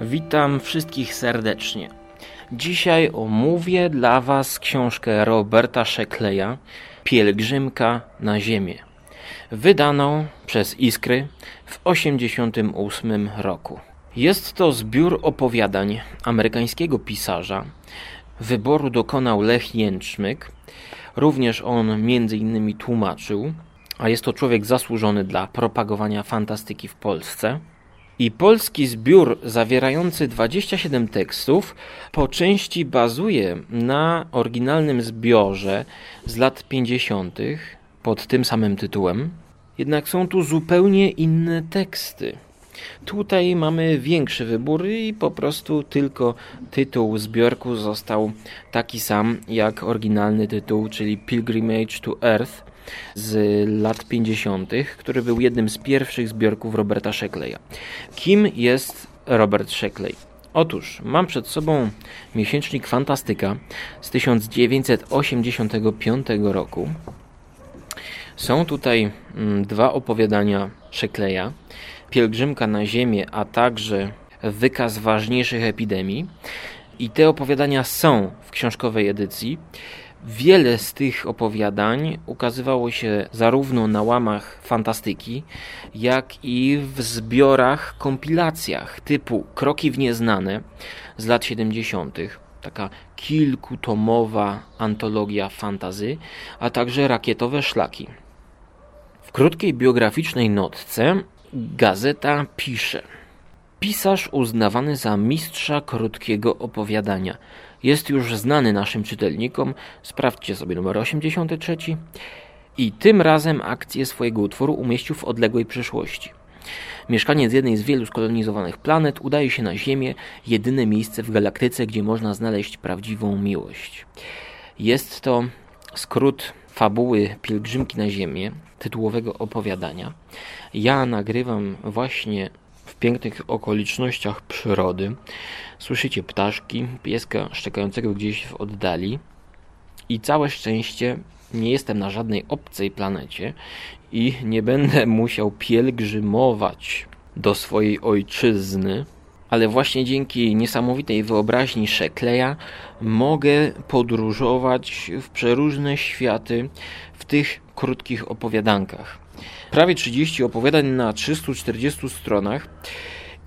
Witam wszystkich serdecznie. Dzisiaj omówię dla Was książkę Roberta Szekleja Pielgrzymka na Ziemię, wydaną przez Iskry w 1988 roku. Jest to zbiór opowiadań amerykańskiego pisarza. Wyboru dokonał Lech Jęczmyk. Również on między innymi tłumaczył, a jest to człowiek zasłużony dla propagowania fantastyki w Polsce. I polski zbiór zawierający 27 tekstów po części bazuje na oryginalnym zbiorze z lat 50. pod tym samym tytułem. Jednak są tu zupełnie inne teksty. Tutaj mamy większy wybór i po prostu tylko tytuł zbiorku został taki sam jak oryginalny tytuł, czyli Pilgrimage to Earth z lat 50., który był jednym z pierwszych zbiorków Roberta Shekleya. Kim jest Robert Sheckley? Otóż mam przed sobą miesięcznik Fantastyka z 1985 roku. Są tutaj mm, dwa opowiadania Shekleya. Pielgrzymka na Ziemię, a także wykaz ważniejszych epidemii. I te opowiadania są w książkowej edycji. Wiele z tych opowiadań ukazywało się zarówno na łamach fantastyki, jak i w zbiorach, kompilacjach typu Kroki w Nieznane z lat 70., taka kilkutomowa antologia fantazy, a także Rakietowe Szlaki. W krótkiej biograficznej notce gazeta pisze Pisarz uznawany za mistrza krótkiego opowiadania – jest już znany naszym czytelnikom. Sprawdźcie sobie numer 83. I tym razem akcję swojego utworu umieścił w odległej przyszłości. Mieszkaniec jednej z wielu skolonizowanych planet udaje się na Ziemię, jedyne miejsce w galaktyce, gdzie można znaleźć prawdziwą miłość. Jest to skrót fabuły Pielgrzymki na Ziemię, tytułowego opowiadania. Ja nagrywam właśnie pięknych okolicznościach przyrody. Słyszycie ptaszki, pieska szczekającego gdzieś w oddali. I całe szczęście nie jestem na żadnej obcej planecie i nie będę musiał pielgrzymować do swojej ojczyzny, ale właśnie dzięki niesamowitej wyobraźni Szekleja mogę podróżować w przeróżne światy w tych krótkich opowiadankach. Prawie 30 opowiadań na 340 stronach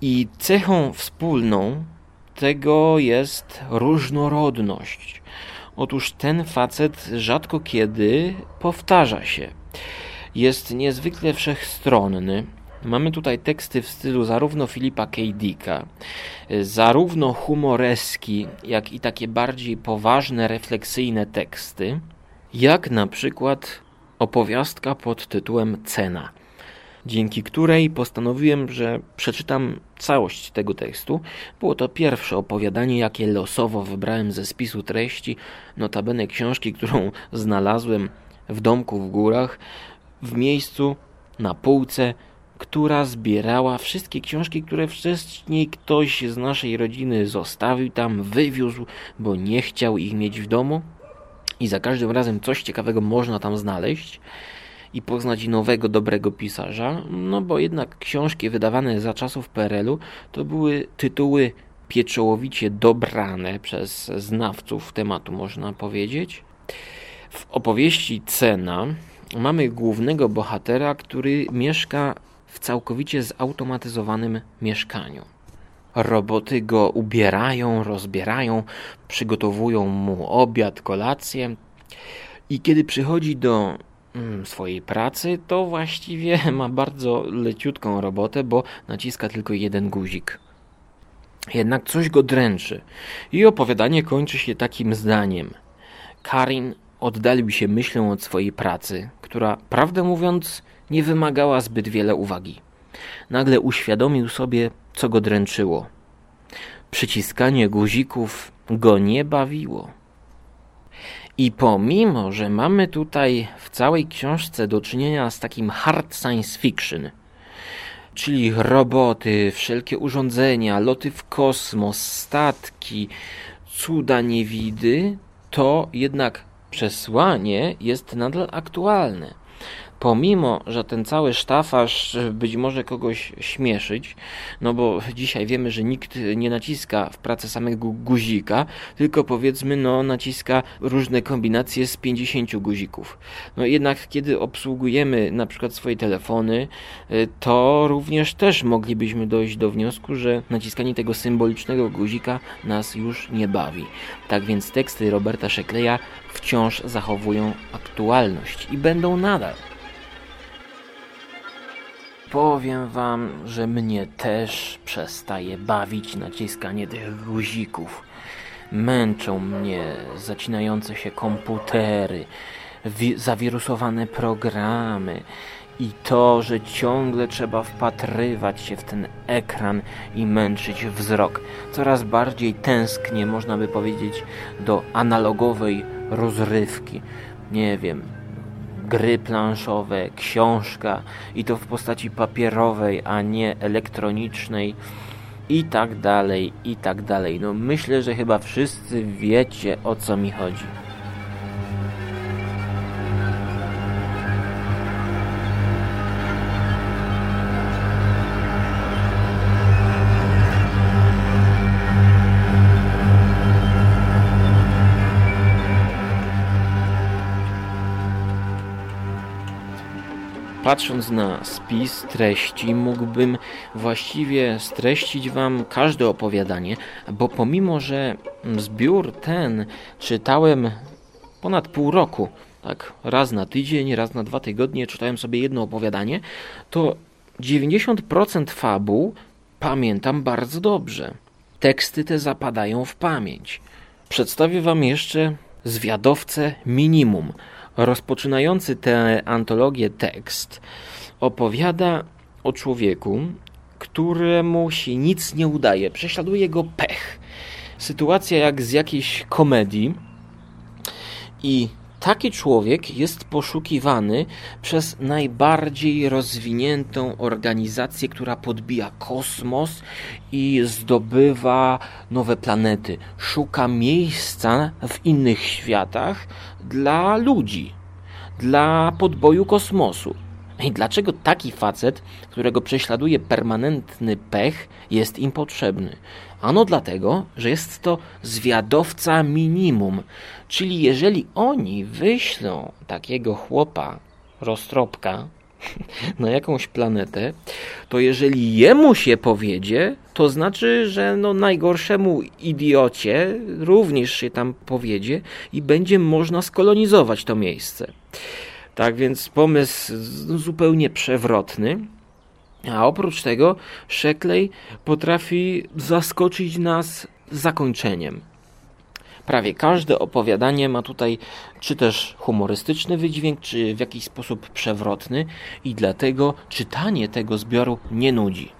i cechą wspólną tego jest różnorodność. Otóż ten facet rzadko kiedy powtarza się. Jest niezwykle wszechstronny. Mamy tutaj teksty w stylu zarówno Filipa K. Dicka, zarówno humoreski, jak i takie bardziej poważne, refleksyjne teksty, jak na przykład opowiastka pod tytułem Cena dzięki której postanowiłem, że przeczytam całość tego tekstu. Było to pierwsze opowiadanie, jakie losowo wybrałem ze spisu treści, notabene książki, którą znalazłem w domku w górach, w miejscu na półce, która zbierała wszystkie książki, które wcześniej ktoś z naszej rodziny zostawił tam, wywiózł, bo nie chciał ich mieć w domu. I za każdym razem coś ciekawego można tam znaleźć i poznać nowego, dobrego pisarza, no bo jednak książki wydawane za czasów PRL-u to były tytuły pieczołowicie dobrane przez znawców tematu, można powiedzieć. W opowieści Cena mamy głównego bohatera, który mieszka w całkowicie zautomatyzowanym mieszkaniu. Roboty go ubierają, rozbierają, przygotowują mu obiad, kolację. I kiedy przychodzi do Mm, swojej pracy, to właściwie ma bardzo leciutką robotę, bo naciska tylko jeden guzik. Jednak coś go dręczy i opowiadanie kończy się takim zdaniem. Karin oddalił się myślą od swojej pracy, która, prawdę mówiąc, nie wymagała zbyt wiele uwagi. Nagle uświadomił sobie, co go dręczyło. Przyciskanie guzików go nie bawiło. I pomimo, że mamy tutaj w całej książce do czynienia z takim hard science fiction, czyli roboty, wszelkie urządzenia, loty w kosmos, statki, cuda niewidy, to jednak przesłanie jest nadal aktualne. Pomimo, że ten cały sztafaż być może kogoś śmieszyć, no bo dzisiaj wiemy, że nikt nie naciska w pracy samego guzika, tylko powiedzmy, no naciska różne kombinacje z 50 guzików. No jednak kiedy obsługujemy na przykład swoje telefony, y, to również też moglibyśmy dojść do wniosku, że naciskanie tego symbolicznego guzika nas już nie bawi. Tak więc teksty Roberta Szekleja wciąż zachowują aktualność i będą nadal. Powiem wam, że mnie też przestaje bawić naciskanie tych guzików. Męczą mnie zacinające się komputery, zawirusowane programy i to, że ciągle trzeba wpatrywać się w ten ekran i męczyć wzrok. Coraz bardziej tęsknię, można by powiedzieć, do analogowej rozrywki. Nie wiem, gry planszowe, książka i to w postaci papierowej, a nie elektronicznej i tak dalej, i tak dalej. No myślę, że chyba wszyscy wiecie o co mi chodzi. Patrząc na spis treści, mógłbym właściwie streścić Wam każde opowiadanie, bo pomimo, że zbiór ten czytałem ponad pół roku, tak raz na tydzień, raz na dwa tygodnie czytałem sobie jedno opowiadanie, to 90% fabuł pamiętam bardzo dobrze. Teksty te zapadają w pamięć. Przedstawię Wam jeszcze zwiadowcę minimum – Rozpoczynający tę antologię tekst opowiada o człowieku, któremu się nic nie udaje, prześladuje go pech. Sytuacja jak z jakiejś komedii i taki człowiek jest poszukiwany przez najbardziej rozwiniętą organizację, która podbija kosmos i zdobywa nowe planety. Szuka miejsca w innych światach dla ludzi, dla podboju kosmosu. I dlaczego taki facet, którego prześladuje permanentny pech, jest im potrzebny? Ano dlatego, że jest to zwiadowca minimum. Czyli jeżeli oni wyślą takiego chłopa, roztropka, na jakąś planetę, to jeżeli jemu się powiedzie, to znaczy, że no najgorszemu idiocie również się tam powiedzie i będzie można skolonizować to miejsce. Tak więc pomysł zupełnie przewrotny. A oprócz tego Sheckley potrafi zaskoczyć nas zakończeniem. Prawie każde opowiadanie ma tutaj czy też humorystyczny wydźwięk, czy w jakiś sposób przewrotny i dlatego czytanie tego zbioru nie nudzi.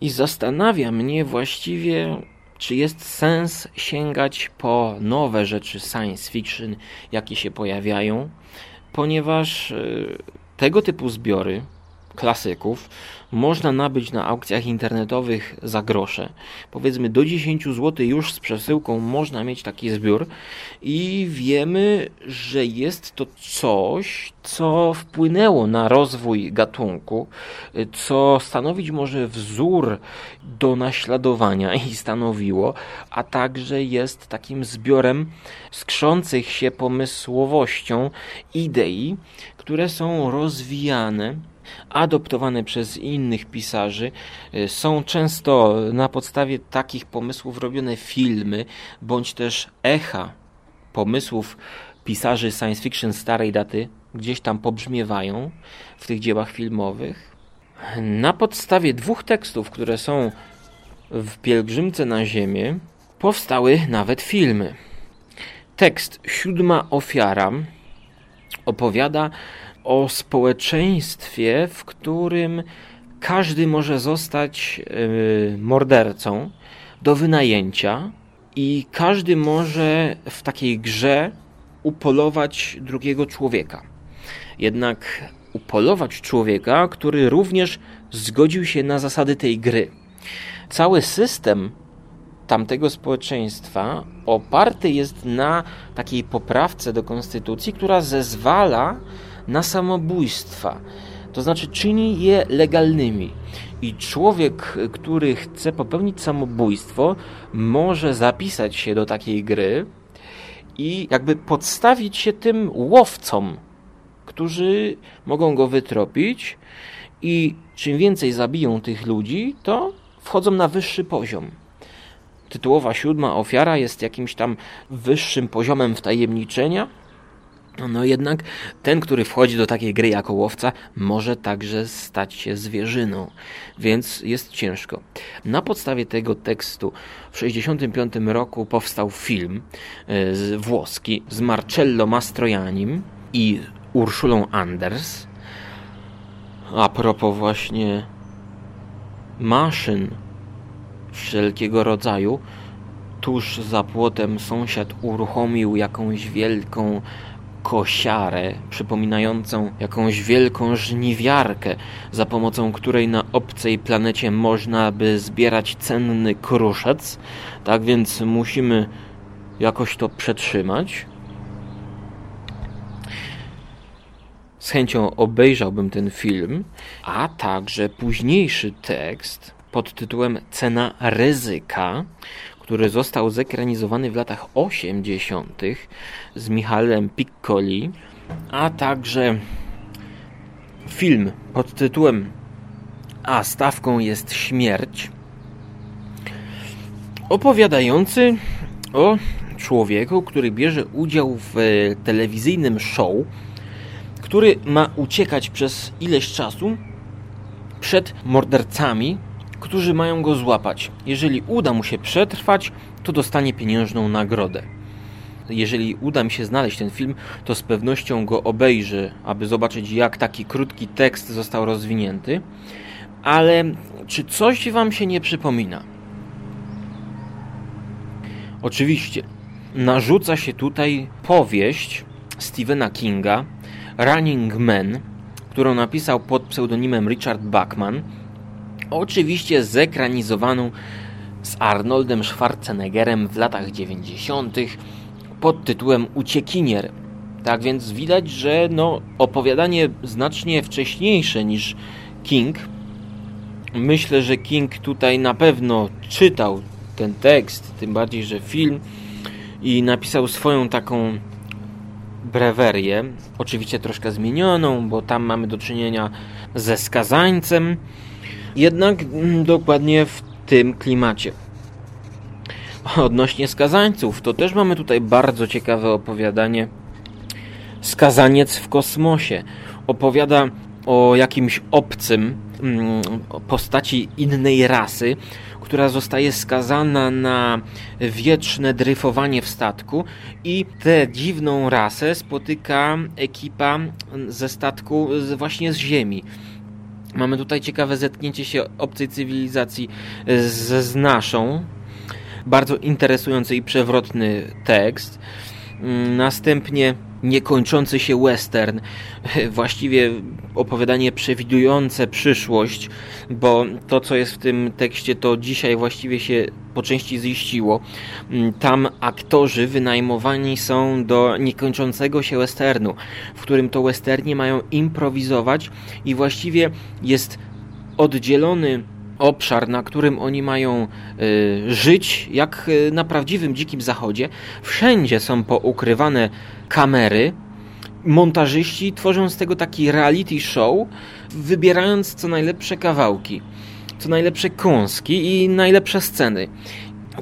I zastanawia mnie właściwie, czy jest sens sięgać po nowe rzeczy science fiction, jakie się pojawiają, ponieważ e, tego typu zbiory klasyków można nabyć na aukcjach internetowych za grosze. Powiedzmy do 10 zł już z przesyłką można mieć taki zbiór i wiemy, że jest to coś, co wpłynęło na rozwój gatunku, co stanowić może wzór do naśladowania i stanowiło, a także jest takim zbiorem skrzących się pomysłowością idei, które są rozwijane adoptowane przez innych pisarzy. E, są często na podstawie takich pomysłów robione filmy, bądź też echa pomysłów pisarzy science fiction starej daty gdzieś tam pobrzmiewają w tych dziełach filmowych. Na podstawie dwóch tekstów, które są w Pielgrzymce na Ziemię, powstały nawet filmy. Tekst Siódma Ofiara opowiada o społeczeństwie, w którym każdy może zostać y, mordercą do wynajęcia i każdy może w takiej grze upolować drugiego człowieka. Jednak upolować człowieka, który również zgodził się na zasady tej gry. Cały system tamtego społeczeństwa oparty jest na takiej poprawce do konstytucji, która zezwala na samobójstwa. To znaczy czyni je legalnymi. I człowiek, który chce popełnić samobójstwo, może zapisać się do takiej gry i jakby podstawić się tym łowcom, którzy mogą go wytropić i czym więcej zabiją tych ludzi, to wchodzą na wyższy poziom. Tytułowa siódma ofiara jest jakimś tam wyższym poziomem wtajemniczenia, no jednak ten, który wchodzi do takiej gry jako łowca, może także stać się zwierzyną, więc jest ciężko. Na podstawie tego tekstu w 1965 roku powstał film e, włoski z Marcello Mastrojanim i Urszulą Anders. A propos właśnie maszyn wszelkiego rodzaju, tuż za płotem sąsiad uruchomił jakąś wielką kosiarę przypominającą jakąś wielką żniwiarkę, za pomocą której na obcej planecie można by zbierać cenny kruszec. Tak więc musimy jakoś to przetrzymać. Z chęcią obejrzałbym ten film, a także późniejszy tekst pod tytułem Cena ryzyka, który został zekranizowany w latach 80. z Michałem Piccoli, a także film pod tytułem A stawką jest śmierć, opowiadający o człowieku, który bierze udział w telewizyjnym show, który ma uciekać przez ileś czasu przed mordercami, którzy mają go złapać. Jeżeli uda mu się przetrwać, to dostanie pieniężną nagrodę. Jeżeli uda mi się znaleźć ten film, to z pewnością go obejrzę, aby zobaczyć, jak taki krótki tekst został rozwinięty. Ale czy coś Wam się nie przypomina? Oczywiście, narzuca się tutaj powieść Stephena Kinga, Running Man, którą napisał pod pseudonimem Richard Bachman oczywiście zekranizowaną z Arnoldem Schwarzeneggerem w latach 90. pod tytułem Uciekinier. Tak więc widać, że no, opowiadanie znacznie wcześniejsze niż King. Myślę, że King tutaj na pewno czytał ten tekst, tym bardziej, że film i napisał swoją taką brewerię, oczywiście troszkę zmienioną, bo tam mamy do czynienia ze skazańcem, jednak mm, dokładnie w tym klimacie. Odnośnie skazańców, to też mamy tutaj bardzo ciekawe opowiadanie. Skazaniec w kosmosie opowiada o jakimś obcym mm, postaci innej rasy, która zostaje skazana na wieczne dryfowanie w statku i tę dziwną rasę spotyka ekipa ze statku właśnie z Ziemi. Mamy tutaj ciekawe zetknięcie się obcej cywilizacji z, z naszą. Bardzo interesujący i przewrotny tekst. Mm, następnie niekończący się western, właściwie opowiadanie przewidujące przyszłość, bo to, co jest w tym tekście, to dzisiaj właściwie się po części ziściło. Mm, tam aktorzy wynajmowani są do niekończącego się westernu, w którym to westernie mają improwizować i właściwie jest oddzielony obszar, na którym oni mają y, żyć, jak y, na prawdziwym dzikim zachodzie. Wszędzie są poukrywane kamery. Montażyści tworzą z tego taki reality show, wybierając co najlepsze kawałki, co najlepsze kąski i najlepsze sceny.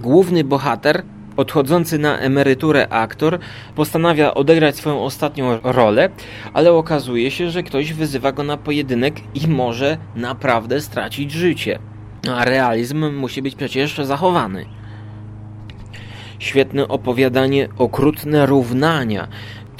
Główny bohater odchodzący na emeryturę aktor postanawia odegrać swoją ostatnią rolę, ale okazuje się, że ktoś wyzywa go na pojedynek i może naprawdę stracić życie. A realizm musi być przecież zachowany. Świetne opowiadanie, okrutne równania,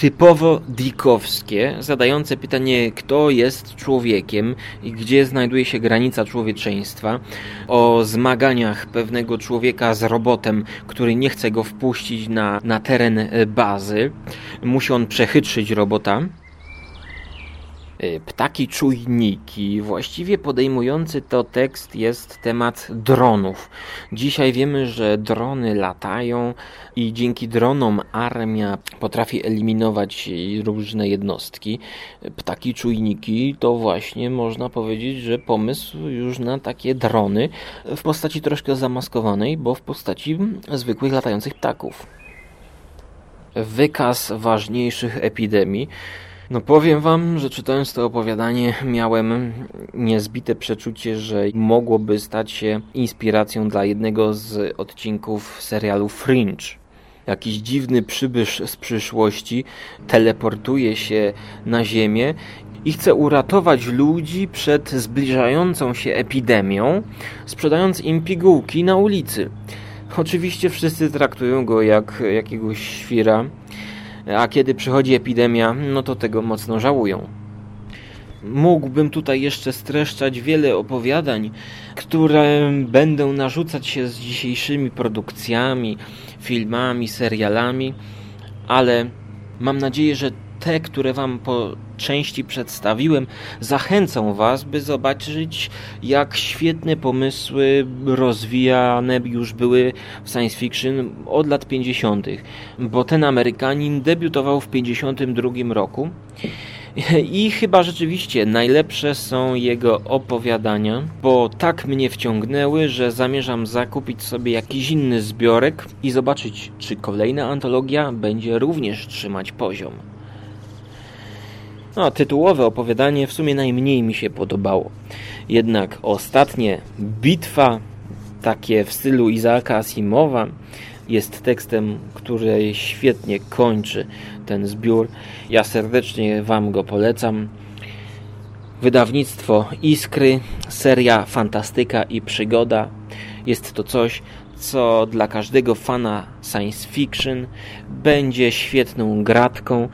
typowo dikowskie, zadające pytanie, kto jest człowiekiem i gdzie znajduje się granica człowieczeństwa, o zmaganiach pewnego człowieka z robotem, który nie chce go wpuścić na, na teren bazy. Musi on przechytrzyć robota. Y, ptaki czujniki. Właściwie podejmujący to tekst jest temat dronów. Dzisiaj wiemy, że drony latają i dzięki dronom armia potrafi eliminować różne jednostki. Ptaki czujniki to właśnie można powiedzieć, że pomysł już na takie drony w postaci troszkę zamaskowanej, bo w postaci zwykłych latających ptaków. Wykaz ważniejszych epidemii no powiem wam, że czytając to opowiadanie miałem niezbite przeczucie, że mogłoby stać się inspiracją dla jednego z odcinków serialu Fringe. Jakiś dziwny przybysz z przyszłości teleportuje się na Ziemię i chce uratować ludzi przed zbliżającą się epidemią, sprzedając im pigułki na ulicy. Oczywiście wszyscy traktują go jak jakiegoś świra, a kiedy przychodzi epidemia, no to tego mocno żałują. Mógłbym tutaj jeszcze streszczać wiele opowiadań, które będą narzucać się z dzisiejszymi produkcjami, filmami, serialami, ale mam nadzieję, że te, które Wam po części przedstawiłem, zachęcą Was, by zobaczyć, jak świetne pomysły rozwijane już były w science fiction od lat 50., bo ten Amerykanin debiutował w 52 roku. I chyba rzeczywiście najlepsze są jego opowiadania, bo tak mnie wciągnęły, że zamierzam zakupić sobie jakiś inny zbiorek i zobaczyć, czy kolejna antologia będzie również trzymać poziom. No, tytułowe opowiadanie w sumie najmniej mi się podobało. Jednak ostatnie bitwa, takie w stylu Izaaka Asimowa, jest tekstem, który świetnie kończy ten zbiór. Ja serdecznie Wam go polecam. Wydawnictwo Iskry, seria Fantastyka i Przygoda. Jest to coś, co dla każdego fana science fiction będzie świetną gratką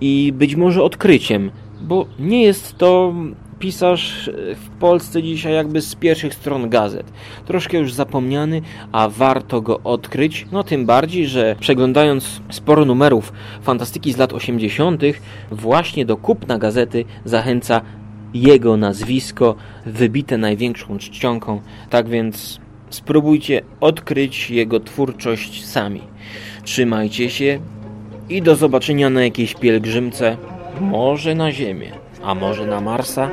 i być może odkryciem, bo nie jest to pisarz w Polsce dzisiaj jakby z pierwszych stron gazet. Troszkę już zapomniany, a warto go odkryć. No tym bardziej, że przeglądając sporo numerów fantastyki z lat 80., właśnie do kupna gazety zachęca jego nazwisko, wybite największą czcionką. Tak więc spróbujcie odkryć jego twórczość sami. Trzymajcie się i do zobaczenia na jakiejś pielgrzymce, może na Ziemię, a może na Marsa